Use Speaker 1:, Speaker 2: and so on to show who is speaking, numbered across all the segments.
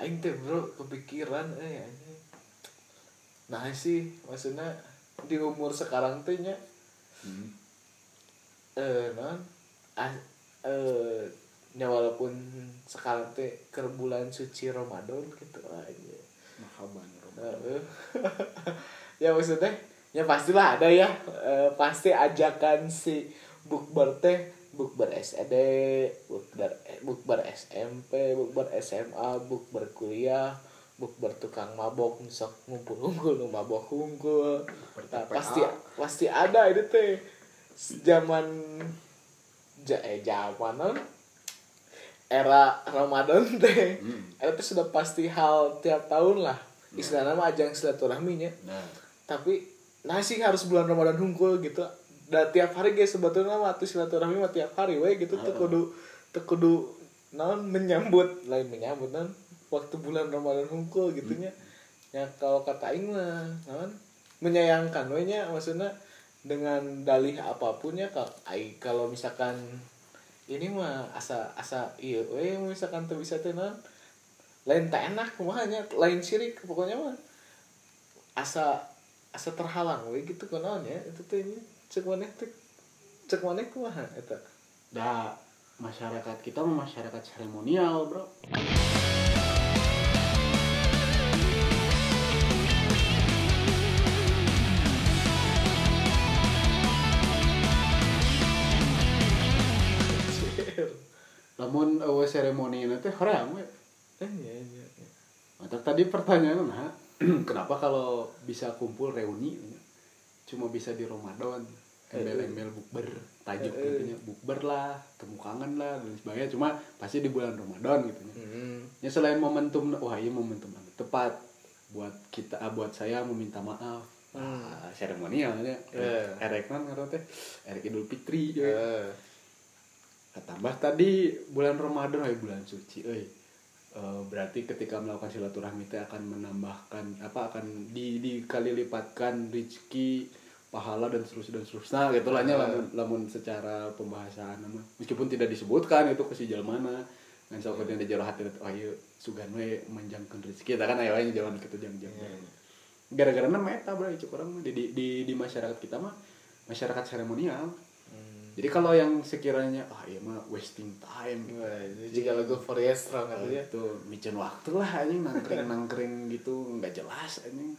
Speaker 1: aing teh bro kepikiran eh anjing nah sih maksudnya di umur sekarang teh nya
Speaker 2: hmm.
Speaker 1: eh non ah, eh nya walaupun sekarang teh ke bulan suci Ramadan gitu aja
Speaker 2: mahaban
Speaker 1: Heeh. ya maksudnya ya pastilah ada ya Eh, pasti ajakan si bukber teh bukber SED bukber bukber SMP bukber SMA bukber kuliah bukber tukang mabok sok ngumpul-ngumpul nu mabok hungkul Nah, pasti pasti ada itu teh. Zaman ja, eh zaman non? era Ramadan teh.
Speaker 2: Hmm.
Speaker 1: teh sudah pasti hal tiap tahun lah. Istilahnya mah ajang silaturahminya.
Speaker 2: Nah.
Speaker 1: Tapi nah sih harus bulan Ramadan hungkul gitu dan tiap hari guys sebetulnya mah tuh silaturahmi mah tiap hari we gitu. Tuh kudu tuh kudu non menyambut lain menyambut non waktu bulan Ramadan hungkul gitunya. Ya kalau kata aing mah non menyayangkan we nya maksudnya dengan dalih apa pun ya kalau aing kalau misalkan ini mah asa asa iya we misalkan tuh bisa tuh non lain tak enak kumahanya lain sirik pokoknya mah asa asa terhalang we gitu kunaon ya itu teh ini cek maneh teh cek maneh kumaha eta?
Speaker 2: Da masyarakat kita mah masyarakat seremonial bro. Lamun eueuh seremoni teh hoream we.
Speaker 1: Eh iya iya iya.
Speaker 2: Mata tadi pertanyaan nah, kenapa kalau bisa kumpul reuni cuma bisa di Ramadan embel-embel bukber tajuk
Speaker 1: Eh, eh.
Speaker 2: intinya bukber lah temu kangen lah dan sebagainya cuma pasti di bulan Ramadan gitu ya.
Speaker 1: Hmm.
Speaker 2: Ya selain momentum wah iya momentum tepat buat kita ah, buat saya meminta maaf ah, seremonialnya
Speaker 1: Eh.
Speaker 2: erek non ngaran teh erek Idul Fitri ya.
Speaker 1: Eh,
Speaker 2: Tambah tadi bulan Ramadan ay bulan suci. Eh, berarti ketika melakukan silaturahmi teh akan menambahkan apa akan di dikali lipatkan rezeki pahala dan seterusnya dan seterusnya gitu lah
Speaker 1: Ah.
Speaker 2: lamun, lamun secara pembahasan nama meskipun tidak disebutkan itu ke si mana dan sok kemudian di jero hati oh iya sugan we manjangkeun rezeki kita kan aya wae jaman kitu jam-jam
Speaker 1: Iya.
Speaker 2: gara-gara nama eta bro orang mah. di, di di di masyarakat kita mah masyarakat seremonial
Speaker 1: hmm.
Speaker 2: jadi kalau yang sekiranya ah iya mah wasting time
Speaker 1: Wah, itu jika lagu Forestro kan ya
Speaker 2: itu micin waktu lah anjing nangkring nangkring gitu nggak jelas anjing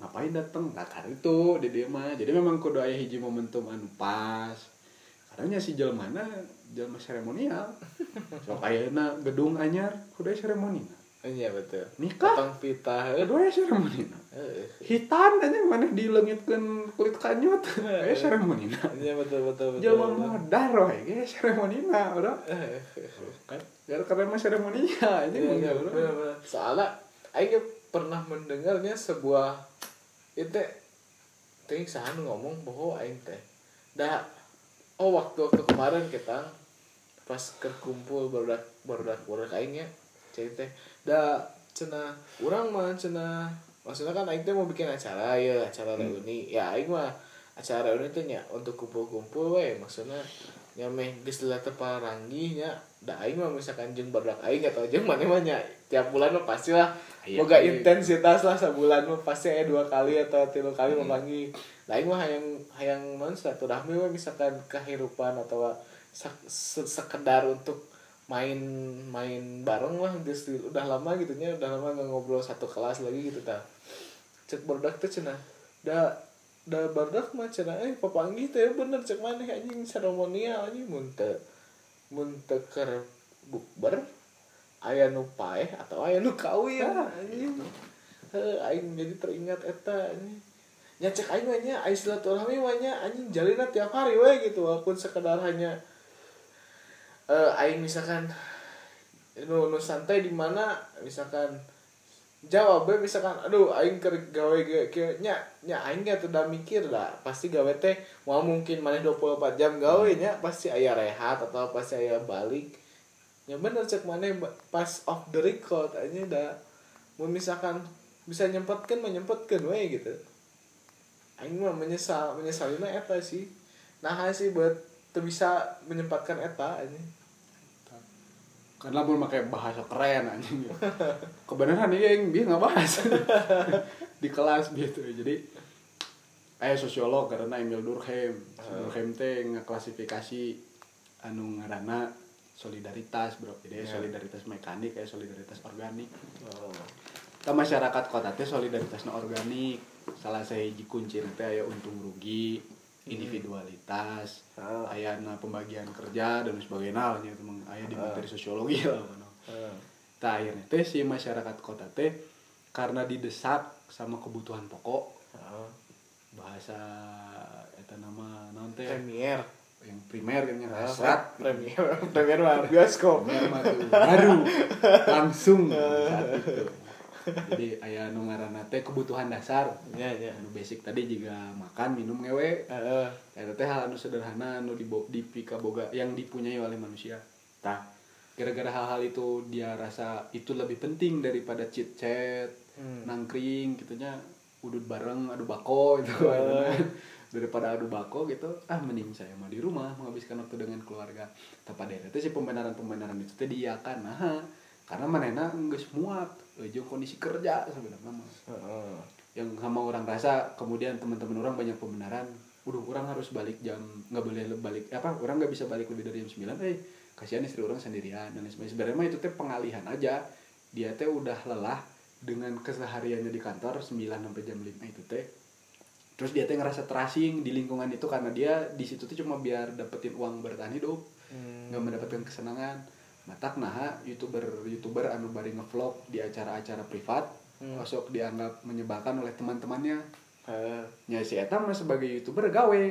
Speaker 2: ngapain dateng? Nggak karena itu di dia mah jadi memang kudu aya hiji momentum anu pas. Karena si jelmana jelma seremonial. Sok ayeuna gedung anyar kudu aya seremoni
Speaker 1: iya betul.
Speaker 2: Nikah?
Speaker 1: potong pita.
Speaker 2: Kudu aya seremoni
Speaker 1: Eh,
Speaker 2: hitan anjing maneh dilengitkeun kulit kanyut aya seremoni
Speaker 1: iya betul betul betul
Speaker 2: jelma modar wae ge seremonina bro
Speaker 1: Eh,
Speaker 2: kan gara-gara mah seremoninya anjing
Speaker 1: Iya, iya. Soalnya Aing pernah mendengarnya sebuah itu teh sahan ngomong bahwa Aing teh. Dah oh waktu waktu kemarin kita pas kerkumpul barudak barudak barudak Aing ya cai teh. Dah cina orang mah cina maksudnya kan Aing teh mau bikin acara ya acara reuni. Ya Aing mah acara reuni teh nya untuk kumpul-kumpul we maksudnya nyameh geus teparanggi nya da aing mah misalkan jeung barudak aing atau jeung mana mah nya tiap bulan mah pastilah
Speaker 2: Iya,
Speaker 1: boga
Speaker 2: iya.
Speaker 1: intensitas lah sebulan mah pasti aya dua kali atau tiga kali memanggil da aing mah hayang hayang non silaturahmi mah misalkan kehidupan atau se- sekedar untuk main main bareng lah geus udah lama gitu nya udah lama nggak ngobrol satu kelas lagi gitu ta cek barudak teh cenah. Da da barudak mah cenah eh papanggih teh bener cek maneh anjing seremonial anjing mun teu mun teu keur bukber aya nu paeh atau aya nu kawin. Anjing heuh aing jadi teringat eta anjing nya cek aing mah nya aing silaturahmi nya anjing jalina tiap hari we gitu walaupun sekedar hanya eh aing misalkan nu, nu santai di mana misalkan jawab we misalkan aduh aing keur gawe ge- nya nya aing gak udah mikir lah pasti gawe teh mau mungkin mana 24 jam gawe nya pasti aya rehat atau pasti aya balik. Ya bener cek mana pas off the record aja dah. Mau misalkan bisa nyempetkan menyempetkan we gitu. Aing mah menyesal menyesalina eta sih. Nah sih buat tuh bisa menyempatkan eta aja
Speaker 2: karena pun pakai bahasa keren anjing. Kebenaran dia yang dia nggak bahas. Di kelas gitu. Jadi eh sosiolog karena Emil Durkheim. Durkheim teh ngeklasifikasi anu ngaranna solidaritas bro. Jadi
Speaker 1: Ya.
Speaker 2: solidaritas mekanik kayak solidaritas organik.
Speaker 1: Oh.
Speaker 2: kita masyarakat kota teh solidaritasnya organik. Salah sahiji kunci teh aya untung rugi individualitas
Speaker 1: Ah.
Speaker 2: aya na pembagian kerja dan sebagainya nya itu mah aya di materi sosiologi lah mano.
Speaker 1: Ah.
Speaker 2: Tah akhirnya teh si masyarakat kota teh karena didesak sama kebutuhan pokok
Speaker 1: Ah.
Speaker 2: bahasa eta nama teh
Speaker 1: Premier.
Speaker 2: yang primer kan yang
Speaker 1: Ah,
Speaker 2: hasrat
Speaker 1: Premier. Premier mah bioskop.
Speaker 2: Mah baru langsung saat itu jadi aya nu ngaranna teh kebutuhan dasar
Speaker 1: Ya, ya.
Speaker 2: anu basic tadi juga makan minum ngewe
Speaker 1: Heeh.
Speaker 2: Eta teh hal anu sederhana anu dibo, dipika boga yang dipunyai oleh manusia. Tah, gara-gara hal-hal itu dia rasa itu lebih penting daripada chit chat,
Speaker 1: Hmm.
Speaker 2: nangkring gitunya udut bareng adu bako itu
Speaker 1: Eh.
Speaker 2: daripada adu bako gitu ah mending saya mah di rumah menghabiskan waktu dengan keluarga tapi itu si pembenaran-pembenaran itu teh diakan nah karena manena geus muak jeung kondisi kerja sebenarnya mah
Speaker 1: Heeh.
Speaker 2: yang sama orang rasa kemudian teman-teman orang banyak pembenaran. Udah orang harus balik jam nggak boleh le- balik apa orang nggak bisa balik lebih dari jam 9 eh kasihan istri orang sendirian dan sebagainya. Sebenarnya mah itu teh pengalihan aja. Dia teh udah lelah dengan kesehariannya di kantor 9 sampai jam 5 itu teh. Terus dia teh ngerasa terasing di lingkungan itu karena dia di situ tuh cuma biar dapetin uang bertahan hidup.
Speaker 1: Hmm.
Speaker 2: nggak mendapatkan kesenangan matak nah youtuber youtuber anu bari ngevlog di acara-acara privat
Speaker 1: Hmm.
Speaker 2: masuk dianggap menyebalkan oleh teman-temannya
Speaker 1: Heeh.
Speaker 2: nya si eta mah sebagai youtuber gawe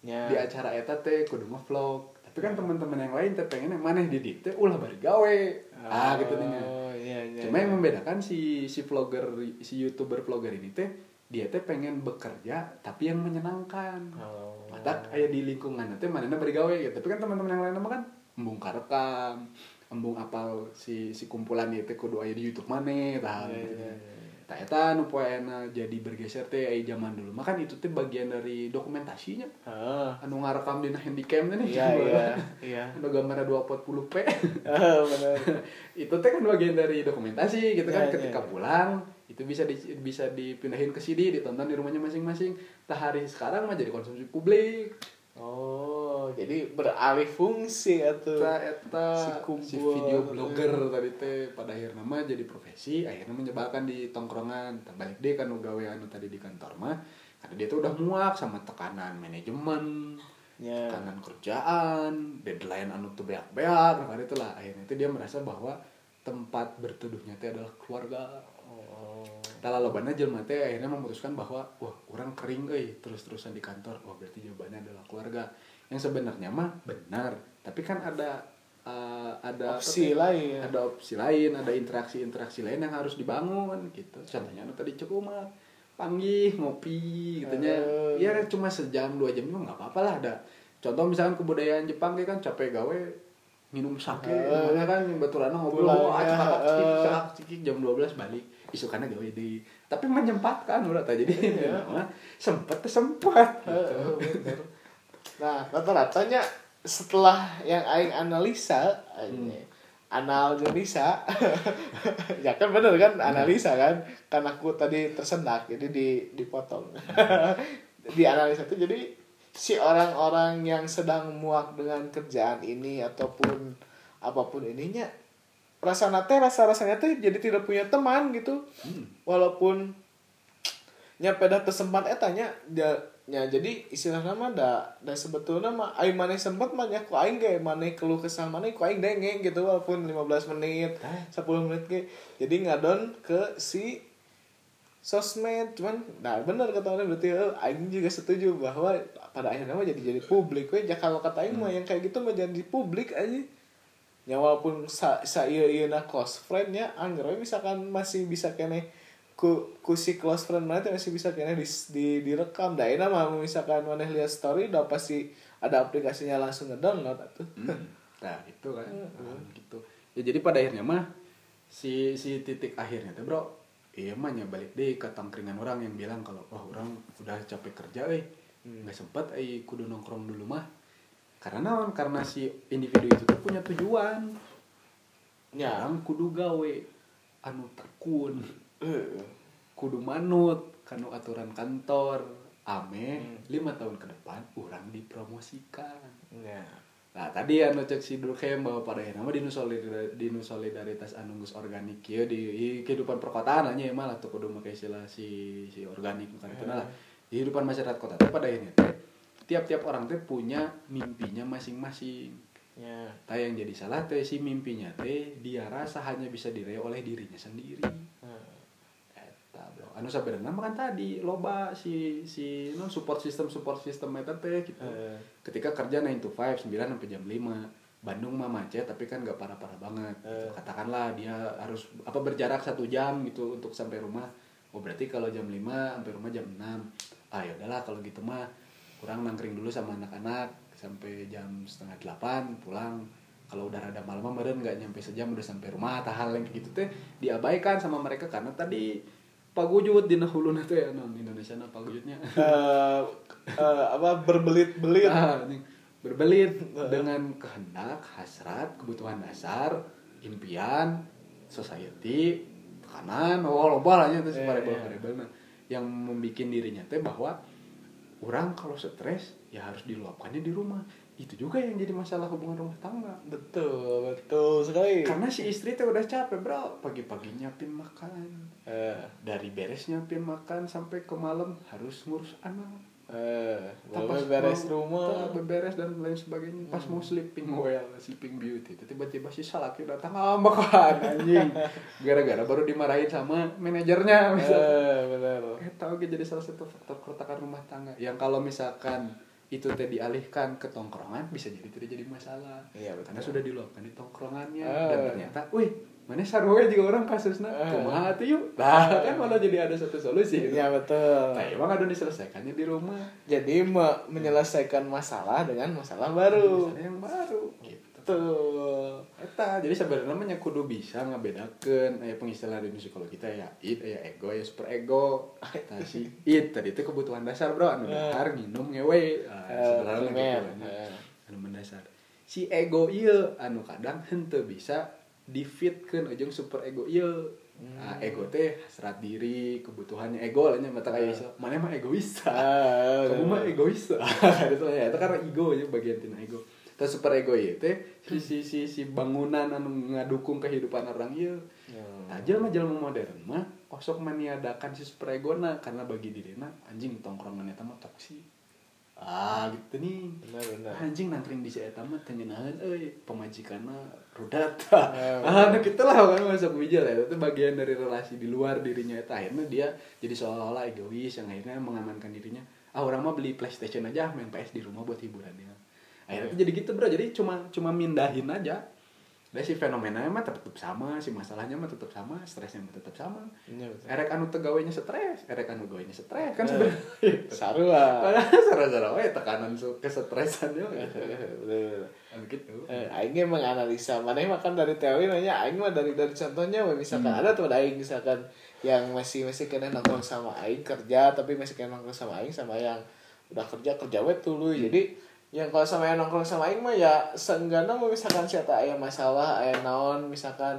Speaker 1: Ya.
Speaker 2: di acara eta teh kudu ngevlog tapi kan teman-teman yang lain teh pengen yang mana di dieu teh ulah bari gawe ah gitu nih
Speaker 1: Oh, iya, iya.
Speaker 2: cuma yang membedakan si si vlogger si youtuber vlogger ini teh dia teh pengen bekerja tapi yang menyenangkan
Speaker 1: Oh.
Speaker 2: matak aya di lingkungan teh mana bari gawe gitu tapi kan teman-teman yang lain mah kan embung karekam embung apal si si kumpulan teh kudu aya di YouTube maneh tah
Speaker 1: Iya,
Speaker 2: gitu
Speaker 1: iya, iya.
Speaker 2: Tah eta nu poeana jadi bergeser teh aya zaman dulu mah kan itu teh bagian dari dokumentasinya
Speaker 1: Heeh.
Speaker 2: anu ngarekam dina handycam teh nih
Speaker 1: Iya, iya. Iya.
Speaker 2: anu gambarnya 240p
Speaker 1: Oh, benar.
Speaker 2: itu teh kan bagian dari dokumentasi gitu kan ketika pulang itu bisa di, bisa dipindahin ke CD ditonton di rumahnya masing-masing tah hari sekarang mah jadi konsumsi publik
Speaker 1: Oh, jadi beralih fungsi atuh.
Speaker 2: Eta eta.
Speaker 1: Si
Speaker 2: si, video blogger tadi teh pada akhirnya mah jadi profesi akhirnya menyebalkan di tongkrongan. Tak balik deh kan gawe anu tadi di kantor mah karena dia tuh udah muak sama tekanan manajemen
Speaker 1: Ya.
Speaker 2: tekanan kerjaan deadline anu tuh beak-beak nah kan itulah. Akhirnya itu dia merasa bahwa tempat berteduhnya teh adalah keluarga lobana jelema teh akhirnya memutuskan bahwa wah orang kering euy terus-terusan di kantor. Wah berarti jawabannya adalah keluarga. Yang sebenarnya mah benar, tapi kan ada eh, ada apa
Speaker 1: Opsi
Speaker 2: teh?
Speaker 1: lain.
Speaker 2: Ada opsi lain, ada interaksi-interaksi lain yang harus dibangun gitu. Contohnya tadi cukup mah panggih ngopi gitu nya.
Speaker 1: Eh.
Speaker 2: Ya cuma sejam dua jam juga nggak apa-apa lah ada. Contoh misalkan kebudayaan Jepang dia kan capek gawe minum sake, namanya kan baturan ngobrol, wah
Speaker 1: ya, eh.
Speaker 2: cakap cikik jam 12 balik isukannya gawe di tapi menyempatkan udah tadi jadi
Speaker 1: Iya.
Speaker 2: mah teh sempat
Speaker 1: bener. Nah, rata-ratanya setelah yang aing analisa, aing anal jeung Lisa. ya kan bener kan analisa kan? Karena aku tadi tersendak jadi di dipotong. di analisa itu jadi si orang-orang yang sedang muak dengan kerjaan ini ataupun apa pun ininya rasa teh rasa rasanya teh jadi tidak punya teman gitu. Walaupun nya peda tersempat etanya dia nya jadi istilah nama da da sebetulnya mah aing maneh sempat mah nya ku aing ge maneh keluh kesah maneh ku aing denge gitu walaupun 15 menit 10 menit ge. Jadi ngadon ke si sosmed cuman nah bener kata orang berarti eh, aing juga setuju bahwa pada akhirnya mah jadi jadi publik we. Ya kalau kata aing mah yang kayak gitu mah jadi publik aja ya walaupun sa, sa iya iya na close friend ya anggar misalkan masih bisa kene ku ku si close friend mana masih bisa kene di, di direkam. Dah enak mah misalkan mana lihat story udah pasti ada aplikasinya langsung ngedownload atuh
Speaker 2: nah itu kan. Nah, gitu. Ya jadi pada akhirnya mah si si titik akhirnya tuh bro iya mah balik deh ke tangkringan orang yang bilang kalau wah orang udah capek kerja eh nggak sempet eh kudu nongkrong dulu mah karena naon? Karena si individu itu tuh punya tujuan.
Speaker 1: Ya.
Speaker 2: orang kudu gawe anu tekun. Kudu manut kanu aturan kantor. Ame
Speaker 1: Hmm.
Speaker 2: lima tahun ke depan orang dipromosikan.
Speaker 1: Ya.
Speaker 2: Nah tadi anu cek si Durkheim bahwa pada nama di nu solidar- di nu solidaritas anu geus organik kieu di, kehidupan perkotaan aja emang lah tuh kudu make istilah si si organik bukan itu lah di kehidupan masyarakat kota teh pada ini teh tiap-tiap orang teh punya mimpinya masing-masing
Speaker 1: ya
Speaker 2: Tah yang jadi salah teh si mimpinya teh dia rasa hanya bisa diraih oleh dirinya sendiri.
Speaker 1: Eh,
Speaker 2: Eta bro. Anu sabenerna mah kan tadi loba si si non support system support system eta teh gitu.
Speaker 1: eh,
Speaker 2: Ketika kerja 9 to 5 9 sampai jam 5. Bandung mah macet tapi kan gak parah-parah banget. gitu.
Speaker 1: Eh.
Speaker 2: Katakanlah dia harus apa berjarak satu jam gitu untuk sampai rumah. Oh berarti kalau jam 5 sampai rumah jam 6. Ah ya udahlah kalau gitu mah kurang nangkring dulu sama anak-anak sampai jam setengah delapan pulang. Kalau udah rada malam meren nggak nyampe sejam udah sampai rumah atau hal yang gitu teh diabaikan sama mereka. Karena tadi pagujut di nahuluna teh ya non Indonesia na pagujutnya
Speaker 1: eh, eh, apa berbelit-belit.
Speaker 2: Ah, ini berbelit dengan kehendak hasrat kebutuhan dasar impian society tekanan oh loba lah
Speaker 1: iya.
Speaker 2: variabel nah yang membuat dirinya teh bahwa orang kalau stres ya harus diluapkannya di rumah. Itu juga yang jadi masalah hubungan rumah tangga.
Speaker 1: Betul betul sekali.
Speaker 2: Karena si istri teh udah capek bro. Pagi-pagi nyiapin makan.
Speaker 1: Eh,
Speaker 2: dari beres nyiapin makan sampai ke malam harus ngurus anak
Speaker 1: eh, bawa beres rumah.
Speaker 2: tak beberes dan lain sebagainya. Pas mau sleeping. Well sleeping beauty. Tiba-tiba si salaki datang makan anjing. Gara-gara baru dimarahin sama manajernya misalnya.
Speaker 1: eh, benar
Speaker 2: eh tahu gitu jadi salah satu faktor keretakan rumah tangga. Yang kalau misalkan itu teh dialihkan ke tongkrongan bisa jadi tidak jadi masalah.
Speaker 1: Iya, betul.
Speaker 2: karena sudah diluapkan di tongkrongannya.
Speaker 1: Eh.
Speaker 2: dan ternyata wih mana sarwa juga orang kasusnya?
Speaker 1: Eh.
Speaker 2: kumaha tuh yuk. Nah kan malah jadi ada satu solusi
Speaker 1: ya betul.
Speaker 2: Nah emang ada diselesaikannya di rumah.
Speaker 1: Jadi me- menyelesaikan masalah dengan masalah baru.
Speaker 2: Misalnya yang baru gitu
Speaker 1: betul
Speaker 2: Eta, jadi sebenarnya namanya kudu bisa ngebedakan aya pengistilahan di psikologi kita ya id ya ego ya super ego Eta si id tadi itu kebutuhan dasar bro anu dahar minum ngewe ah,
Speaker 1: Eh,
Speaker 2: sebenarnya gitu.
Speaker 1: Eh.
Speaker 2: anu mendasar si ego iya anu kadang henteu bisa difitkeun ujung super ego iya Nah, ego teh hasrat diri, kebutuhannya ego lah nya mata kayak iso. Mana mah egois.
Speaker 1: Ah,
Speaker 2: Kamu mah egois. itu ya, itu karena ego ya bagian tina ego. Terus super ego ya teh si si si, si bangunan anu ngadukung kehidupan orang ieu.
Speaker 1: Hmm.
Speaker 2: Aja mah jelema modern mah osok meniadakan si super ego na karena bagi dirina anjing tongkrongan eta mah toksik. Ah gitu nih.
Speaker 1: benar benar
Speaker 2: Anjing nangkring di mah teu ngeunaheun euy pemajikanna rudat.
Speaker 1: Ya,
Speaker 2: ah nah gitu lah kan masuk bijil ya itu bagian dari relasi di luar dirinya eta akhirnya dia jadi seolah-olah egois yang akhirnya mengamankan dirinya. Ah orang mah beli PlayStation aja main PS di rumah buat hiburan dia. Akhirnya tuh jadi gitu bro jadi cuma cuma mindahin aja. Dan si fenomenanya mah tetap sama, si masalahnya mah tetap sama, stresnya mah tetap sama.
Speaker 1: Iya, betul.
Speaker 2: Erek anu tegawainya stres, erek anu gawainya stres kan sebenarnya.
Speaker 1: sarua
Speaker 2: Padahal sarah-sarah we tekanan su kesetresannya
Speaker 1: betul
Speaker 2: Anu gitu.
Speaker 1: Eh, aing ge menganalisa mana makan dari teori nanya aing mah dari dari contohnya we misalkan
Speaker 2: Hmm.
Speaker 1: ada tuh ada aing misalkan yang masih masih kena nongkrong sama aing kerja tapi masih kena nongkrong sama aing sama yang udah kerja kerja we dulu
Speaker 2: Hmm.
Speaker 1: jadi yang kalau sama yang nongkrong sama aing mah ya seenggaknya mau misalkan siapa aya masalah aya naon misalkan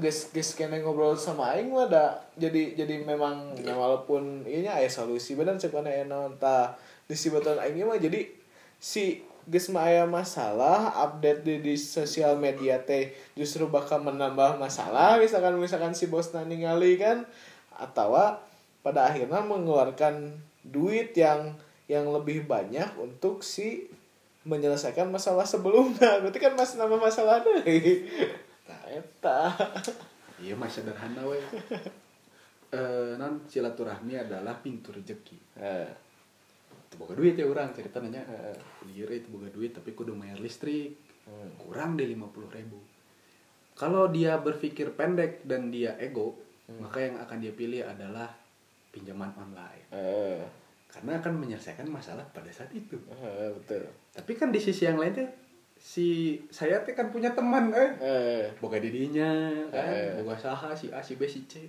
Speaker 1: guys guys kena ngobrol sama aing mah ada jadi jadi memang ya walaupun ini aya solusi benar cek mana aya naon tah di si aing mah jadi si guys mah aya masalah update di, di sosial media teh justru bakal menambah masalah misalkan misalkan si bos ningali kan atau pada akhirnya mengeluarkan duit yang yang lebih banyak untuk si menyelesaikan masalah sebelumnya berarti kan masih nambah masalah deh nah eta
Speaker 2: Iya mah sederhana we. Eh non silaturahmi adalah pintu rezeki.
Speaker 1: Eh,
Speaker 2: Itu boga duit ya orang cerita nanya. Lieur itu boga duit tapi kudu bayar listrik.
Speaker 1: Hmm.
Speaker 2: Kurang di 50 ribu. Kalau dia berpikir pendek dan dia ego, maka yang akan dia pilih adalah pinjaman online.
Speaker 1: eh,
Speaker 2: Karena akan menyelesaikan masalah pada saat itu.
Speaker 1: eh, betul.
Speaker 2: Tapi kan di sisi yang lain teh si saya teh kan punya teman eh.
Speaker 1: Eh.
Speaker 2: Boga didinya kan?
Speaker 1: Eh.
Speaker 2: boga saha si A si B si C.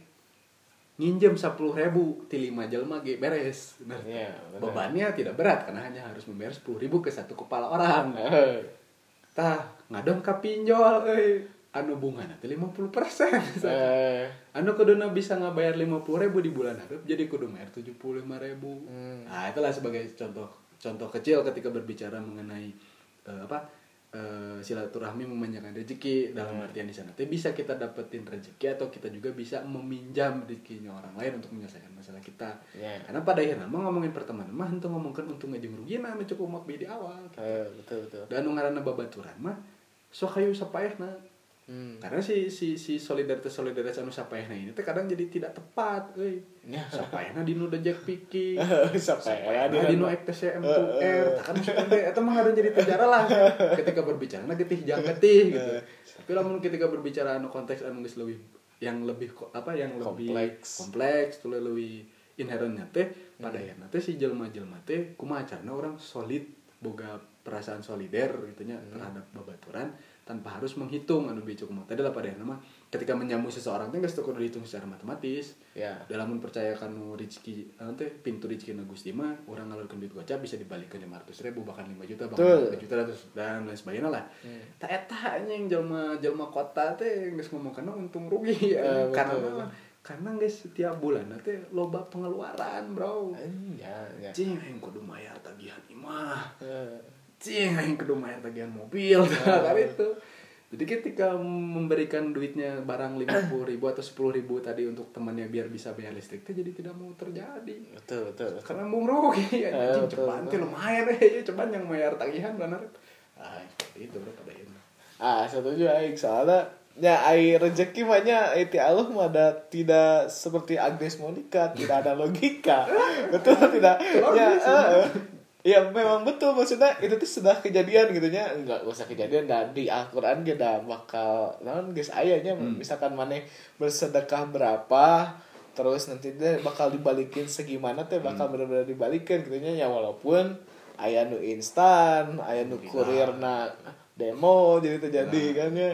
Speaker 2: Nginjem sepuluh ribu ti lima jelma ge beres Nah,
Speaker 1: Iya, benar.
Speaker 2: bebannya tidak berat karena hanya harus membayar sepuluh ribu ke satu kepala orang.
Speaker 1: Eh,
Speaker 2: tah ngadon ka pinjol euy anu bunga nanti 50 persen.
Speaker 1: Eh,
Speaker 2: anu kuduna bisa ngabayar 50 ribu di bulan harap jadi kudu bayar 75 ribu.
Speaker 1: Hmm.
Speaker 2: nah itulah sebagai contoh contoh kecil ketika berbicara mengenai eh, apa eh, silaturahmi memanjakan rezeki dalam artian di sana. Tapi bisa kita dapetin rezeki atau kita juga bisa meminjam rezekinya orang lain untuk menyelesaikan masalah kita.
Speaker 1: Ya.
Speaker 2: karena pada akhirnya mah ngomongin pertemanan mah untuk ngomongkan untung aja rugi nah anu cukup mak di awal.
Speaker 1: Eh, betul betul.
Speaker 2: Dan nu ngaranna babaturan mah sok hayu sapayahna
Speaker 1: hmm.
Speaker 2: karena si si si solidaritas solidaritas anu sapayahna ini teh kadang jadi tidak tepat euy.
Speaker 1: Ya.
Speaker 2: sapayahna di nu dejek piki
Speaker 1: sampai ya
Speaker 2: Nah, di nu TCM 2R kan maksudnya teh. Eta mah ada jadi penjara lah. Ketika berbicara nah getih jang getih gitu. Tapi lamun ketika berbicara anu konteks anu geus leuwih yang lebih apa yang lebih
Speaker 1: Kompleks.
Speaker 2: kompleks tuh lebih inherentnya teh pada akhirnya teh si jelma-jelma teh kumaha carana orang solid boga perasaan solider gitu nya terhadap babaturan tanpa harus menghitung anu bicuk mah tadi lah pada mah ketika menyambut seseorang teh geus teu kudu dihitung secara matematis.
Speaker 1: Ya.
Speaker 2: Dalam mempercaya kanu rezeki nanti pintu rezeki na Gusti mah orang ngalurkeun duit gocap bisa dibalikin lima ratus ribu bahkan lima juta bahkan lima juta ratus dan lain sebagainya lah.
Speaker 1: Hmm.
Speaker 2: tak eta anjing jelma jelma kota teh geus ngomong kana untung rugi. Anjing. karena
Speaker 1: betul.
Speaker 2: karena guys setiap bulan nanti loba pengeluaran bro.
Speaker 1: Ya ya
Speaker 2: cing kudu mayar tagihan imah.
Speaker 1: Eh,
Speaker 2: cing aing kudu mayar tagihan mobil kali itu. Jadi ketika memberikan duitnya barang lima puluh ribu atau sepuluh ribu tadi untuk temannya biar bisa bayar listrik itu jadi tidak mau terjadi.
Speaker 1: Betul betul.
Speaker 2: Karena mau rugi
Speaker 1: Eh,
Speaker 2: cobaan teh lumayan eh cobaan yang bayar tagihan benar. Ah seperti itu bro pada ini
Speaker 1: ah setuju aing. Soalnya ya air rezeki mahnya itu Allah mah ada tidak seperti Agnes Monica tidak ada logika. Betul tidak? Ya eh, eh. ya memang betul. Maksudnya itu tuh sudah kejadian gitu nya. Enggak usah kejadian. Dan di Al-Qur'an bakal naon guys ayahnya misalkan mana bersedekah berapa terus nanti dia bakal dibalikin segimana teh bakal benar-benar dibalikin gitu nya. Ya walaupun aya nu instan aya nu kurir na demo jadi terjadi kan ya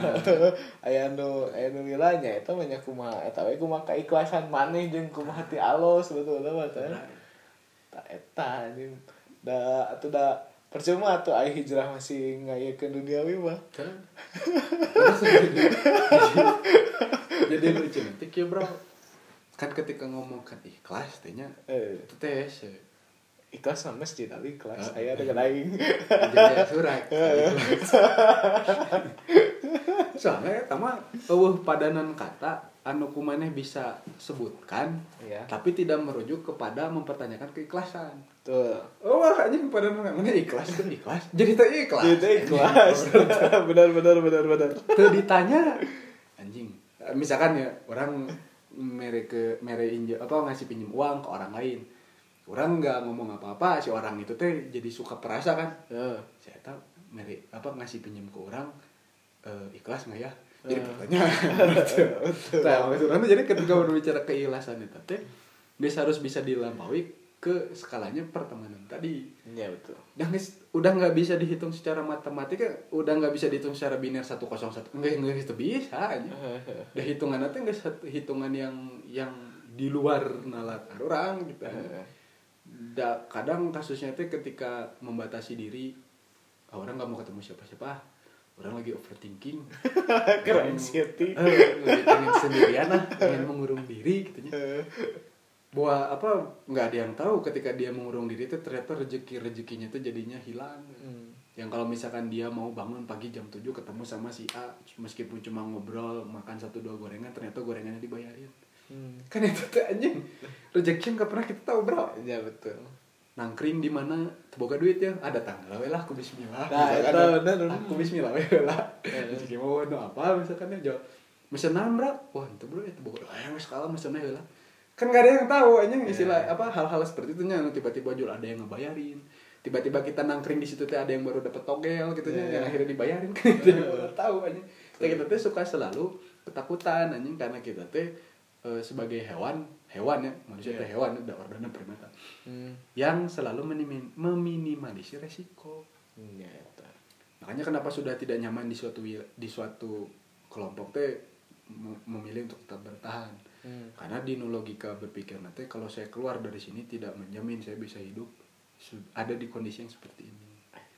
Speaker 1: aya nu aya nu nilainya eta mah kumaha eta we kumaha keikhlasan maneh jeung kumaha hati Allah sebetulnya mah tak eta anjing da atuh da percuma tuh aya hijrah masih ngayakeun duniawi mah.
Speaker 2: Kan? Terus jadi. Lucu nanti ya bro. Kan ketika ngomong kan ikhlas tehnya
Speaker 1: eh.
Speaker 2: Itu teh
Speaker 1: ikhlas sama masjid ali ikhlas
Speaker 2: Ah,
Speaker 1: aya dengan aing.
Speaker 2: Jadi surat. Soalnya sama eueuh padanan kata anu kumaneh bisa sebutkan
Speaker 1: Iya.
Speaker 2: tapi tidak merujuk kepada mempertanyakan keikhlasan.
Speaker 1: Tuh
Speaker 2: oh wah anjing padanan mana ikhlas? Tuh ikhlas. Jadi teh ikhlas.
Speaker 1: Jadi ikhlas. Benar benar benar benar.
Speaker 2: Tuh ditanya anjing misalkan ya orang mere ke mere inje apa ngasih pinjam uang ke orang lain. Orang nggak ngomong apa-apa si orang itu teh jadi suka perasa kan.
Speaker 1: Heeh.
Speaker 2: saya tahu meri apa ngasih pinjam ke orang eh, ikhlas nggak ya jadi
Speaker 1: Eh.
Speaker 2: pertanyaan. Nah maksudnya jadi ketika berbicara keikhlasan itu teh dia harus bisa dilampaui ke skalanya pertemanan tadi.
Speaker 1: Iya betul.
Speaker 2: udah nggak udah nggak bisa dihitung secara matematika udah nggak bisa dihitung secara biner satu kosong satu. Enggak enggak itu bisa aja. Udah hitungan nanti enggak satu hitungan yang yang di luar nalar orang gitu. Da, kadang kasusnya itu ketika membatasi diri orang nggak mau ketemu siapa-siapa orang lagi overthinking
Speaker 1: Keren
Speaker 2: Orang-
Speaker 1: anxiety.
Speaker 2: eh, lagi pengen sendirian lah pengen mengurung diri gitu bahwa apa nggak ada yang tahu ketika dia mengurung diri itu ternyata rezeki rezekinya itu jadinya hilang
Speaker 1: Hmm.
Speaker 2: yang kalau misalkan dia mau bangun pagi jam 7 ketemu sama si A meskipun cuma ngobrol makan satu dua gorengan ternyata gorengannya dibayarin
Speaker 1: Hmm.
Speaker 2: kan itu tuh anjing rezeki yang gak pernah kita tahu bro
Speaker 1: Iya betul.
Speaker 2: Nangkring di mana? Boga duit ya? Ada tanggal we lah aku bismillah
Speaker 1: Nah, itu bener,
Speaker 2: aku bismillah we lah. Rezeki mau no apa misalkan ya jauh mesenan bro. Wah itu bro itu boga ayam sekali mesennya we lah. Kan gak ada yang tahu anjing istilah apa hal-hal seperti itu nya. Tiba-tiba jual ada yang ngebayarin. Tiba-tiba kita nangkring di situ teh ada yang baru dapat togel gitu nya
Speaker 1: Iya.
Speaker 2: yang akhirnya dibayarin. Kan itu tahu Kayak kita teh suka selalu ketakutan anjing. Karena kita teh eh, sebagai hewan hewan ya manusia
Speaker 1: Iya.
Speaker 2: teh hewan ada ordana primata
Speaker 1: Hmm.
Speaker 2: yang selalu menimin- meminimalisir resiko.
Speaker 1: Eta.
Speaker 2: Makanya kenapa sudah tidak nyaman di suatu di suatu kelompok teh mem- memilih untuk tetap bertahan.
Speaker 1: Hmm.
Speaker 2: Karena di logika berpikir nanti kalau saya keluar dari sini tidak menjamin saya bisa hidup ada di kondisi yang seperti ini.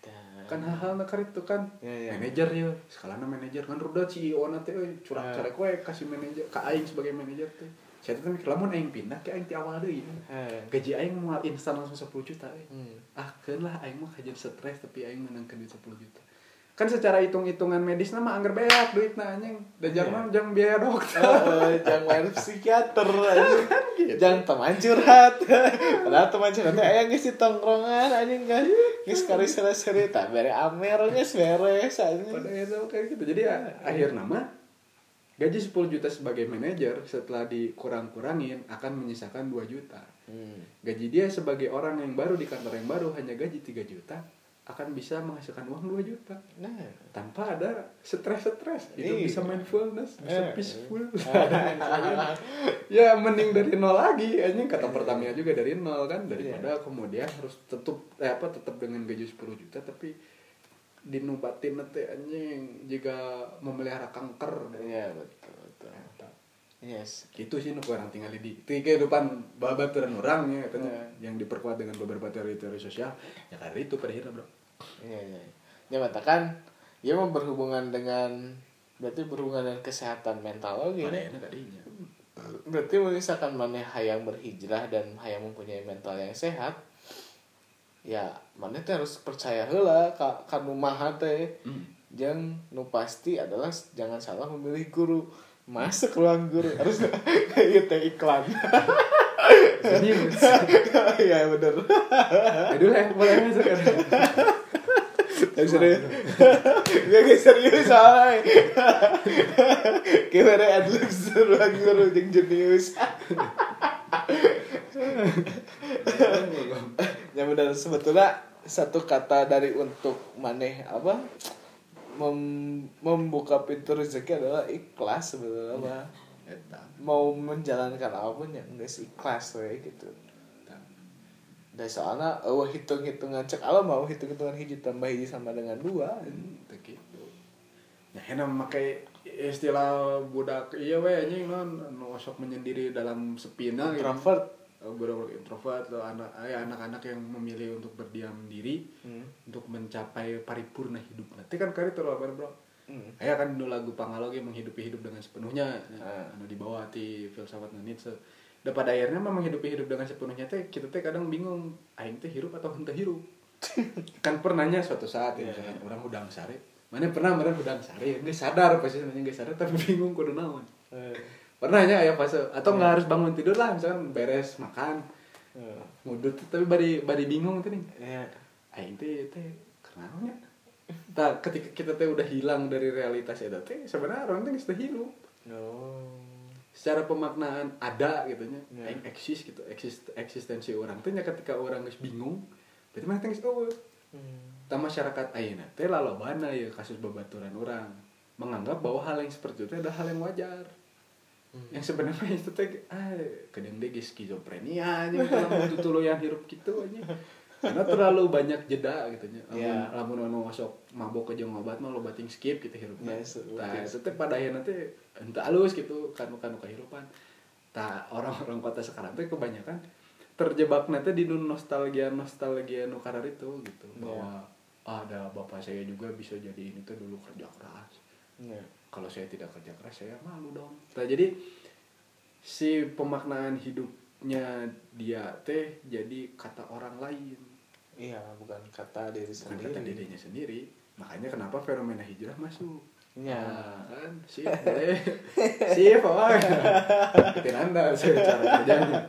Speaker 1: Eta.
Speaker 2: kan hal-hal nakar itu kan
Speaker 1: Ya, ya.
Speaker 2: manajer ya skalana manajer kan udah CEO na teh euy, curang
Speaker 1: Ya.
Speaker 2: carek we kasih manajer ka aing sebagai manajer teh saya tuh mikir lamun aing pindah ke aing ti awal deui
Speaker 1: Eh.
Speaker 2: gaji aing mau instan langsung 10 juta euy.
Speaker 1: Hmm.
Speaker 2: ah keun lah aing mah kajian stres tapi aing menangkan duit 10 juta kan secara hitung-hitungan medis nama anggar beak duit anjing dan
Speaker 1: Iya.
Speaker 2: jangan jangan biaya dokter
Speaker 1: Oh, jangan main psikiater anjing. Jangan teman curhat. Padahal teman curhatnya aya geus di tongkrongan anjing kan. Geus kali seri tak bere amer geus beres anjing.
Speaker 2: pada itu kayak gitu jadi ya, akhir nama gaji 10 juta sebagai manajer setelah dikurang-kurangin akan menyisakan 2 juta
Speaker 1: Hmm.
Speaker 2: gaji dia sebagai orang yang baru di kantor yang baru hanya gaji 3 juta akan bisa menghasilkan uang 2 juta.
Speaker 1: Nah,
Speaker 2: tanpa ada stres-stres. Itu
Speaker 1: Iya.
Speaker 2: bisa mindfulness bisa
Speaker 1: Eh.
Speaker 2: peaceful. Ya mending dari nol lagi. Anjing kata Pertamina juga dari nol kan. Daripada kemudian harus tetap eh, apa tetap dengan gaji 10 juta tapi dinubatin nanti anjing jika memelihara kanker.
Speaker 1: Iya betul betul. Yes.
Speaker 2: itu sih nu orang tinggal di di kehidupan babaturan orang ya katanya.
Speaker 1: Eh.
Speaker 2: yang diperkuat dengan beberapa teori-teori sosial. Ya karena itu pada akhirnya bro
Speaker 1: Iya iya. Ya matakan ya mau berhubungan dengan berarti berhubungan dengan kesehatan mental gini.
Speaker 2: akhirnya kadinya
Speaker 1: Berarti misalkan mana hayang berhijrah dan hayang mempunyai mental yang sehat, ya mana teh harus percaya heula ka kanu maha teh.
Speaker 2: Hmm.
Speaker 1: Yang nu pasti adalah jangan salah memilih guru. Masuk ruang guru harus kayak teh iklan.
Speaker 2: serius
Speaker 1: Iya bener.
Speaker 2: aduh boleh masuk kan
Speaker 1: Yang serius. Gak kayak serius soalnya. Kayak ada adlibs ruang guru jeung jenius. ya benar sebetulnya satu kata dari untuk maneh apa mem membuka pintu rezeki adalah ikhlas sebetulnya.
Speaker 2: Eta.
Speaker 1: mau menjalankan apa pun ya nggak sih ikhlas we gitu dan soalnya oh, hitung hitungan cek Allah mau hitung hitungan hiji tambah hiji sama dengan dua
Speaker 2: Teu gitu. Nah, enak memakai istilah budak iya we anjing non nu sok menyendiri dalam sepina gitu.
Speaker 1: introvert
Speaker 2: Oh, budak introvert atau anak ya anak-anak yang memilih untuk berdiam diri
Speaker 1: hmm.
Speaker 2: untuk mencapai paripurna hidup. Nanti kan kari terlalu bro?
Speaker 1: Hmm.
Speaker 2: Aya kan dulu lagu Pangalogi menghidupi hidup dengan sepenuhnya.
Speaker 1: Ah.
Speaker 2: Anu dibawa ti filsafat Nietzsche. Dan pada akhirnya mah menghidupi hidup dengan sepenuhnya teh kita teh kadang bingung aing teh hirup atau henteu hirup. kan pernahnya suatu saat ya,
Speaker 1: Iya,
Speaker 2: misalkan orang udang sari. Mana pernah mana udang sari, nggak sadar pasti sebenarnya nggak sadar tapi bingung kudu naon.
Speaker 1: Eh,
Speaker 2: Pernahnya ya fase atau nggak harus bangun tidur lah misalkan beres makan.
Speaker 1: Eh,
Speaker 2: ngudut tapi bari bari bingung tuh nih.
Speaker 1: Ya
Speaker 2: aing teh teh kenapa tak ketika kita teh udah hilang dari realitas itu teh sebenarnya orang teh sudah hidup
Speaker 1: no
Speaker 2: secara pemaknaan ada gitu nya
Speaker 1: Ya.
Speaker 2: aing eksis gitu eksis eksistensi orang nya ketika orang geus bingung berarti teh geus eueuh
Speaker 1: hmm.
Speaker 2: ta masyarakat ayeuna teh lalobana ya kasus babaturan orang menganggap bahwa hal yang seperti itu adalah hal yang wajar
Speaker 1: Hmm.
Speaker 2: yang sebenarnya itu teh ah kadang geus skizofrenia aja kalau mau tutuluyan hirup gitu aja karena terlalu banyak jeda gitu nya.
Speaker 1: Ya.
Speaker 2: lamun anu masuk mabok ke jeung obat mah lo bating skip gitu hirup
Speaker 1: Yes,
Speaker 2: nah
Speaker 1: yes.
Speaker 2: itu teh pada akhirnya teh entah halus gitu kan kehidupan tak orang-orang kota sekarang teh kebanyakan terjebak nanti di nu nostalgia nostalgia nu karar itu gitu.
Speaker 1: Ya.
Speaker 2: bahwa ah, ada bapak saya juga bisa jadi ini tuh dulu kerja keras.
Speaker 1: Ya
Speaker 2: kalau saya tidak kerja keras saya malu dong. Nah, jadi si pemaknaan hidupnya dia teh jadi kata orang lain.
Speaker 1: Iya bukan kata diri
Speaker 2: bukan
Speaker 1: sendiri.
Speaker 2: kata dirinya sendiri. Makanya kenapa fenomena hijrah masuk
Speaker 1: ya
Speaker 2: Nah, kan sip boleh. Sip oh ikutin anda saya cara kerjanya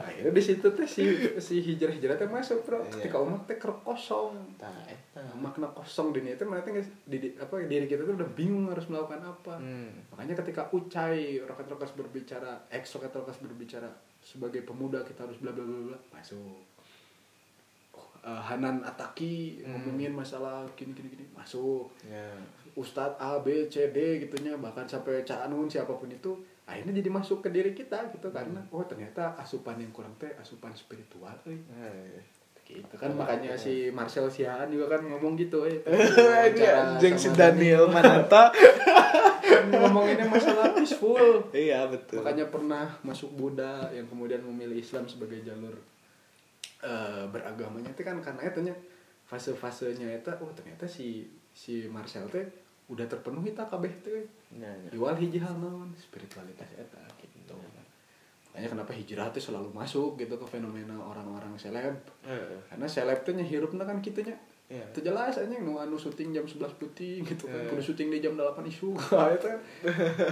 Speaker 2: akhirnya di situ teh si si hijrah hijrah teh masuk bro.
Speaker 1: Iya.
Speaker 2: ketika umat teh ker kosong.
Speaker 1: Nah
Speaker 2: makna kosong dunia itu nggak di, di- apa diri kita tuh udah bingung harus melakukan apa.
Speaker 1: Hmm.
Speaker 2: makanya ketika ucai roket-roket berbicara ex roket-roket berbicara sebagai pemuda kita harus bla bla bla bla masuk Eh, Hanan Ataki
Speaker 1: Hmm.
Speaker 2: ngomongin masalah gini gini gini. Masuk.
Speaker 1: Ya.
Speaker 2: Ustadz A B C D gitunya. Bahkan sampai Cak Anun siapa pun itu akhirnya jadi masuk ke diri kita gitu. Karena oh ternyata asupan yang kurang teh asupan spiritual.
Speaker 1: Eh.
Speaker 2: gitu kan. Makanya si Marcel Siaan juga kan ngomong gitu eh.
Speaker 1: Anjing si Daniel. Mananta.
Speaker 2: Kan ngomonginnya masalah peaceful.
Speaker 1: Iya betul.
Speaker 2: Makanya pernah masuk Buddha yang kemudian memilih Islam sebagai jalur eh, beragamanya itu kan karena itu nya fase-fasenya eta oh ternyata si si Marcel teh udah terpenuhi tak kabeh teh
Speaker 1: Ya, ya.
Speaker 2: Iwal hiji hal naon spiritualitas eta gitu. Makanya kenapa hijrah teh selalu masuk gitu ke fenomena orang-orang seleb?
Speaker 1: Heeh.
Speaker 2: karena seleb teh nyahirupna kan kitanya
Speaker 1: Iya.
Speaker 2: itu jelas aja nu anu syuting jam 11 putih gitu kan.
Speaker 1: Eh.
Speaker 2: kudu syuting di jam 8 isu itu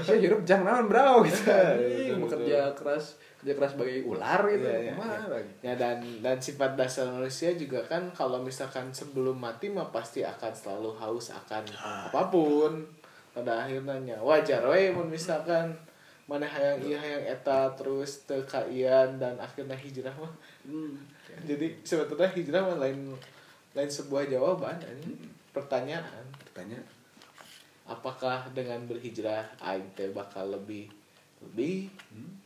Speaker 2: saya hirup jang naon bro gitu
Speaker 1: Iya,
Speaker 2: anjing
Speaker 1: betul,
Speaker 2: bekerja keras kerja keras sebagai ular gitu.
Speaker 1: Iya, iya,
Speaker 2: Kumaha lagi?
Speaker 1: Ya dan dan sifat dasar manusia juga kan kalau misalkan sebelum mati mah pasti akan selalu haus akan apa pun. Pada akhirnya wajar we mun misalkan mana hayang iya hayang eta terus teu kaian dan akhirnya hijrah mah.
Speaker 2: Hmm.
Speaker 1: jadi sebetulnya hijrah mah lain lain sebuah jawaban anjing. pertanyaan.
Speaker 2: Bertanya
Speaker 1: apakah dengan berhijrah aing teh bakal lebih lebih?
Speaker 2: Hmm.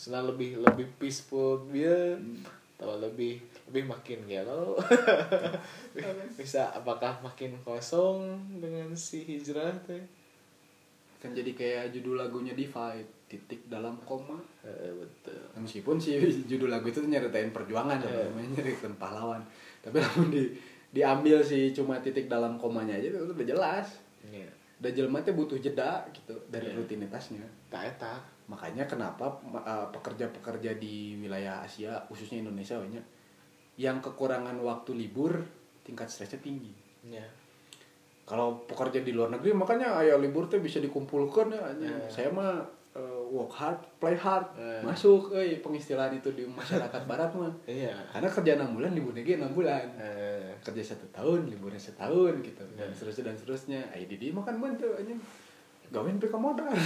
Speaker 1: senang lebih lebih peaceful dia atau lebih lebih makin galau bisa apakah makin kosong dengan si hijrah teh
Speaker 2: kan jadi kayak judul lagunya Divide titik dalam koma.
Speaker 1: Eh, betul.
Speaker 2: Nah, meskipun si judul lagu itu nyeritain perjuangan sebenarnya nyeritain pahlawan. Tapi namun di diambil si cuma titik dalam komanya aja itu udah jelas.
Speaker 1: Ya
Speaker 2: udah jelema teh butuh jeda gitu dari
Speaker 1: Iya.
Speaker 2: rutinitasnya.
Speaker 1: Tak eta.
Speaker 2: Makanya kenapa pekerja-pekerja di wilayah Asia khususnya Indonesia banyak yang kekurangan waktu libur tingkat stresnya tinggi.
Speaker 1: Ya
Speaker 2: kalau pekerja di luar negeri makanya ayah libur teh bisa dikumpulkan ya.
Speaker 1: Eh.
Speaker 2: saya mah uh, work hard play hard
Speaker 1: Eh.
Speaker 2: masuk eh pengistilahan itu di masyarakat barat mah.
Speaker 1: Iya.
Speaker 2: Karena kerja enam bulan liburnya ge enam bulan.
Speaker 1: Eh
Speaker 2: kerja satu tahun liburnya setahun gitu. Dan
Speaker 1: Eh.
Speaker 2: seterusnya dan seterusnya. Ayo di makan bantu anjing. Gawain PK modal.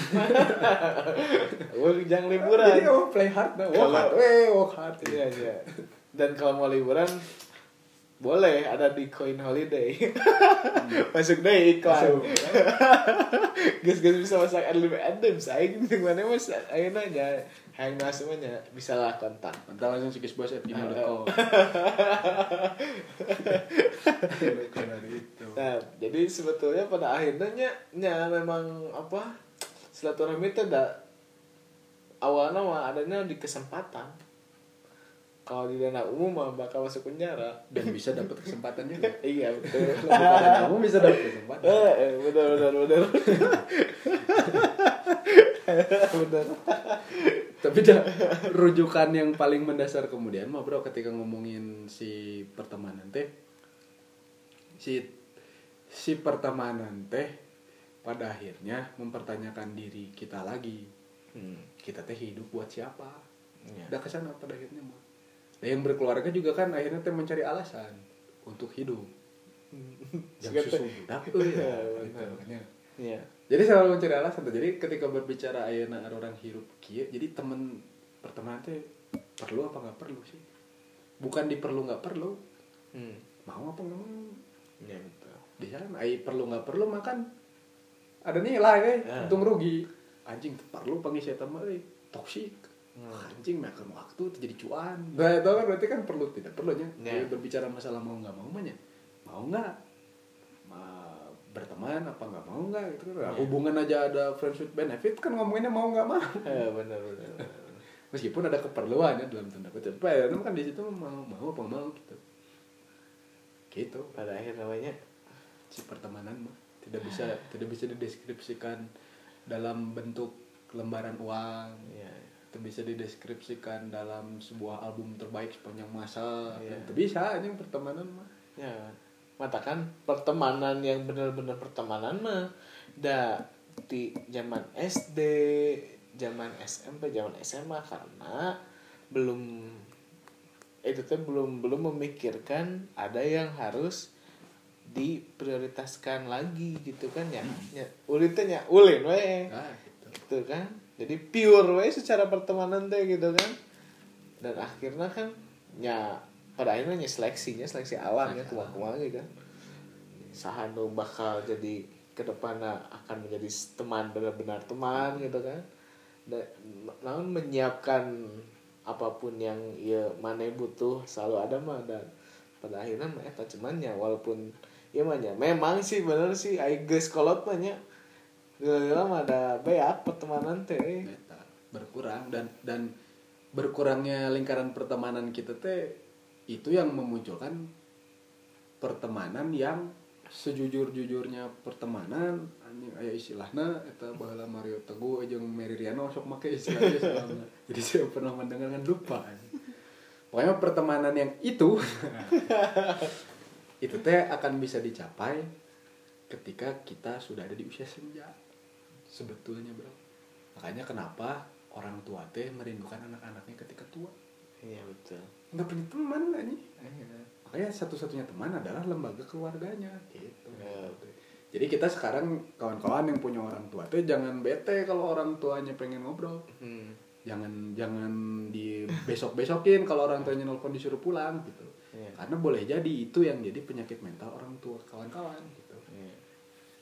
Speaker 1: Jangan liburan.
Speaker 2: Jadi oh play hard nah work hard eh work hard.
Speaker 1: Iya iya. Dan kalau mau liburan boleh ada di Coin Holiday. Masuk deh iklan. Guys guys bisa masak adlib adlib saya di mana mas? Ayo nanya. Hang nasumanya bisa lah kontak
Speaker 2: Mantap langsung sikis bos at gmail.com
Speaker 1: nah jadi sebetulnya pada akhirnya nya, nya memang apa? Silaturahmi itu ada awalnya mah adanya di kesempatan kalau di dana umum mah bakal masuk penjara
Speaker 2: Dan bisa dapat kesempatan juga.
Speaker 1: iya betul
Speaker 2: Kalau kamu bisa dapat kesempatan.
Speaker 1: Eh, eh, benar benar benar
Speaker 2: Tapi dah rujukan yang paling mendasar kemudian mah bro ketika ngomongin si pertemanan teh si si pertemanan teh pada akhirnya mempertanyakan diri kita lagi
Speaker 1: hmm.
Speaker 2: kita teh hidup buat siapa
Speaker 1: ya.
Speaker 2: udah ke sana pada akhirnya mah dan yang berkeluarga juga kan akhirnya teh mencari alasan untuk hidup
Speaker 1: Sikat-
Speaker 2: susu budak
Speaker 1: Iya,
Speaker 2: ya, gitu.
Speaker 1: Iya.
Speaker 2: jadi selalu mencari alasan tuh. jadi ketika berbicara ayeuna orang hirup kieu jadi temen pertemanan teh perlu apa nggak perlu sih bukan diperlu nggak perlu
Speaker 1: Hmm.
Speaker 2: mau apa nggak mau
Speaker 1: Ya betul.
Speaker 2: di sana ai perlu nggak perlu makan ada nilai eh
Speaker 1: Ya.
Speaker 2: untung rugi anjing perlu pangisi eta mah euy toksik
Speaker 1: Hmm.
Speaker 2: anjing makan waktu terjadi cuan nah itu kan berarti kan perlu tidak perlunya
Speaker 1: Ya.
Speaker 2: berbicara masalah mau nggak mau mah nya. mau nggak Ma- berteman apa nggak mau nggak gitu kan
Speaker 1: Ya.
Speaker 2: hubungan aja ada friends with benefit kan ngomonginnya mau nggak mau
Speaker 1: Eh, benar benar. benar.
Speaker 2: meskipun ada keperluan ya dalam tanda kutip ya, kan di situ mau mau apa mau gitu gitu
Speaker 1: Pada akhir namanya
Speaker 2: si pertemanan mah tidak bisa tidak bisa dideskripsikan dalam bentuk lembaran uang
Speaker 1: ya.
Speaker 2: Itu bisa dideskripsikan dalam sebuah album terbaik sepanjang masa
Speaker 1: Iya.
Speaker 2: itu bisa aja pertemanan mah
Speaker 1: Ya, matakan pertemanan yang benar-benar pertemanan mah da di zaman SD, zaman SMP, zaman SMA karena belum itu tuh belum belum memikirkan ada yang harus diprioritaskan lagi gitu kan ya. Ya, ulin teh nya ulin we.
Speaker 2: nah gitu
Speaker 1: gitu kan jadi pure we secara pertemanan teh gitu kan. Dan akhirnya kan ya pada akhirnya nya seleksinya seleksi alam ya tua kumaha gitu. Kan saha nu bakal jadi ke depannya akan menjadi teman benar-benar teman gitu kan. Dan namun menyiapkan apa pun yang ya mana butuh selalu ada mah. Dan pada akhirnya mah eta cuman ya walaupun ya mah nya memang sih bener sih ai geus kolot mah nya Gila mah ada beak pertemanan teh.
Speaker 2: Berkurang. Dan dan berkurangnya lingkaran pertemanan kita teh itu yang memunculkan pertemanan yang sejujur-jujurnya pertemanan. Anjing aya istilahna eta baheula Mario Teguh jeung Mary Riano sok make istilahnya selama jadi saya pernah mendengar kan lupa pokoknya pertemanan yang itu itu teh akan bisa dicapai ketika kita sudah ada di usia senja sebetulnya bro makanya kenapa orang tua teh merindukan anak-anaknya ketika tua
Speaker 1: iya betul
Speaker 2: nggak punya teman anjing makanya satu-satunya teman adalah lembaga keluarganya gitu
Speaker 1: Ya.
Speaker 2: jadi kita sekarang kawan-kawan yang punya orang tua tuh jangan bete kalau orang tuanya pengen ngobrol
Speaker 1: hmm.
Speaker 2: jangan jangan di besok besokin kalau orang tuanya nelfon disuruh pulang gitu
Speaker 1: Iya.
Speaker 2: karena boleh jadi itu yang jadi penyakit mental orang tua kawan-kawan gitu
Speaker 1: Iya.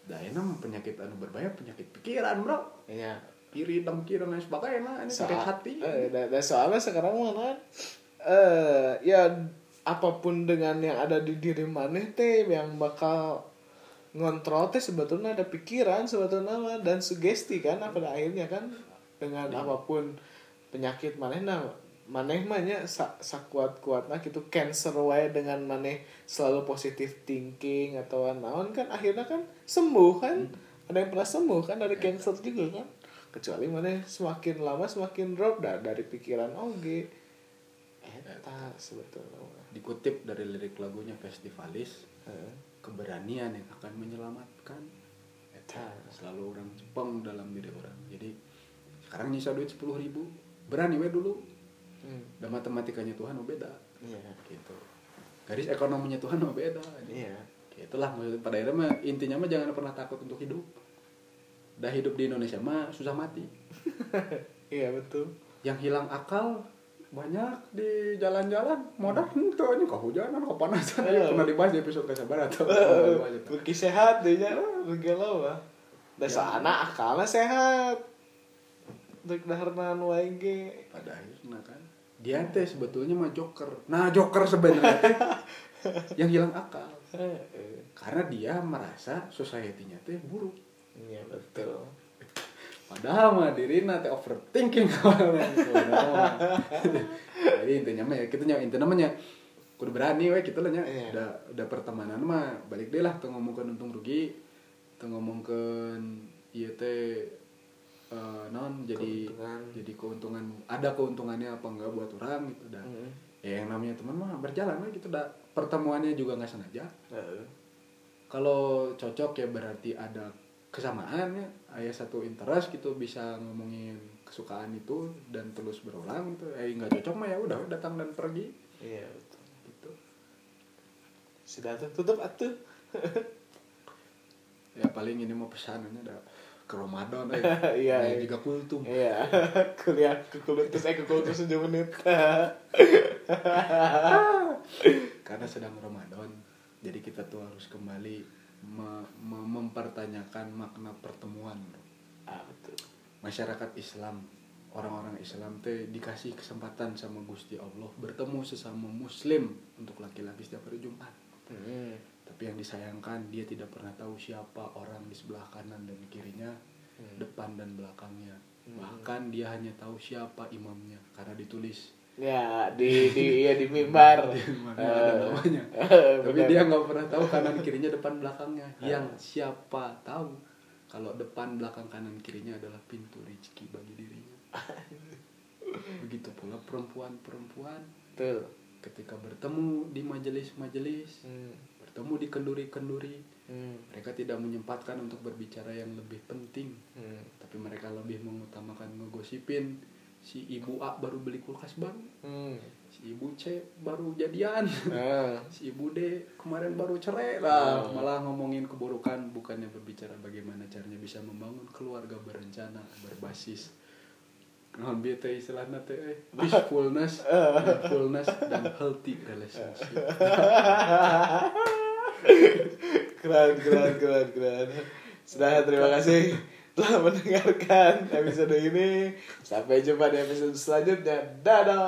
Speaker 2: Daena mah penyakit anu berbahaya penyakit pikiran bro.
Speaker 1: Iya.
Speaker 2: iri dengki dan lain sebagainya ini sakit hati.
Speaker 1: eh, dan soalnya sekarang mana eh ya apa pun dengan yang ada di diri maneh teh yang bakal ngontrol teh sebetulnya ada pikiran sebetulnya mah, dan sugesti kan pada akhirnya kan dengan apa pun penyakit maneh nah maneh mah nya sa, sakuat kuatnya gitu. Cancer wae dengan maneh selalu positive thinking atau naon kan akhirnya kan sembuh kan. Ada yang pernah sembuh kan dari cancer juga kan. Kecuali maneh semakin lama semakin drop dah dari pikiran oge. Eta sebetulnya
Speaker 2: dikutip dari lirik lagunya Festivalis
Speaker 1: Heeh.
Speaker 2: keberanian yang akan menyelamatkan. Eta. Selalu orang Jepang dalam diri orang. Jadi sekarang nyisa duit sepuluh ribu berani we dulu
Speaker 1: Hmm.
Speaker 2: dan matematikanya Tuhan mau beda
Speaker 1: iya
Speaker 2: gitu garis ekonominya Tuhan mau beda
Speaker 1: iya
Speaker 2: itulah maksudnya pada akhirnya mah intinya mah jangan pernah takut untuk hidup dah hidup di Indonesia mah susah mati
Speaker 1: iya betul
Speaker 2: yang hilang akal banyak di jalan-jalan modal itu aja kehujanan kepanasan
Speaker 1: Eh.
Speaker 2: ya pernah dibahas di episode kesabaran atau
Speaker 1: Pergi sehat deh nya Begala mah Da soalna akalna sehat Dek daharnan wae
Speaker 2: pada akhirnya kan dia teh sebetulnya mah joker. Nah joker sebenarnya. Teh yang hilang akal. Karena dia merasa society-nya teh buruk.
Speaker 1: Iya betul.
Speaker 2: Padahal mah dirina teh overthinking. Jadi intinya mah ya kita nya intinya mah nya kudu berani we kita lah nya.
Speaker 1: Iya.
Speaker 2: udah udah pertemanan mah balik deh lah tuh ngomongkeun untung rugi tuh ngomongkeun ieu teh eh, non jadi
Speaker 1: Keuntungan.
Speaker 2: jadi keuntungan. Ada keuntungannya apa enggak buat orang gitu dah.
Speaker 1: Heeh.
Speaker 2: ya yang namanya teman mah berjalan we gitu dah. Pertemuannya juga nggak sengaja.
Speaker 1: Heeh.
Speaker 2: kalau cocok ya berarti ada kesamaan ya ayah satu interest gitu bisa ngomongin kesukaan itu dan terus berulang gitu. Eh nggak cocok mah ya udah datang dan pergi.
Speaker 1: Iya betul.
Speaker 2: Gitu.
Speaker 1: Sudah tutup atuh.
Speaker 2: Ya paling ini mau pesanannya ada ke Ramadan eh
Speaker 1: Iya, iya.
Speaker 2: juga kultum
Speaker 1: Iya Kuliah ke kultus Eh ke kultus 7 menit
Speaker 2: karena sedang Ramadan jadi kita tuh harus kembali me- me- mempertanyakan makna pertemuan.
Speaker 1: Ah betul
Speaker 2: masyarakat Islam orang-orang Islam teh dikasih kesempatan sama Gusti Allah bertemu sesama Muslim untuk laki-laki setiap hari Jumat
Speaker 1: Hmm.
Speaker 2: Tapi yang disayangkan dia tidak pernah tahu siapa orang di sebelah kanan dan kirinya
Speaker 1: Hmm.
Speaker 2: depan dan belakangnya
Speaker 1: Hmm.
Speaker 2: bahkan dia hanya tahu siapa imamnya karena ditulis
Speaker 1: Ya di di ya di mimbar.
Speaker 2: Di mana ada namanya
Speaker 1: Eh,
Speaker 2: tapi
Speaker 1: benar.
Speaker 2: dia nggak pernah tahu kanan kirinya depan belakangnya yang siapa tahu kalau depan belakang kanan kirinya adalah pintu rezeki bagi dirinya begitu pula perempuan-perempuan
Speaker 1: Betul.
Speaker 2: ketika bertemu di majelis-majelis
Speaker 1: Hmm.
Speaker 2: Bertemu di kenduri-kenduri
Speaker 1: Hmm.
Speaker 2: mereka tidak menyempatkan untuk berbicara yang lebih penting
Speaker 1: Hmm.
Speaker 2: tapi mereka lebih mengutamakan ngegosipin si ibu A baru beli kulkas baru
Speaker 1: Hmm.
Speaker 2: si ibu C baru jadian
Speaker 1: Ah.
Speaker 2: si ibu D kemarin baru cerai lah
Speaker 1: Oh.
Speaker 2: malah ngomongin keburukan bukannya berbicara bagaimana caranya bisa membangun keluarga berencana berbasis non bieu teh istilahna teh eh, peacefulness mindfulness dan healthy relationship.
Speaker 1: Keren keren keren keren. Sudah terima kasih telah mendengarkan episode ini. Sampai jumpa di episode selanjutnya. Dadah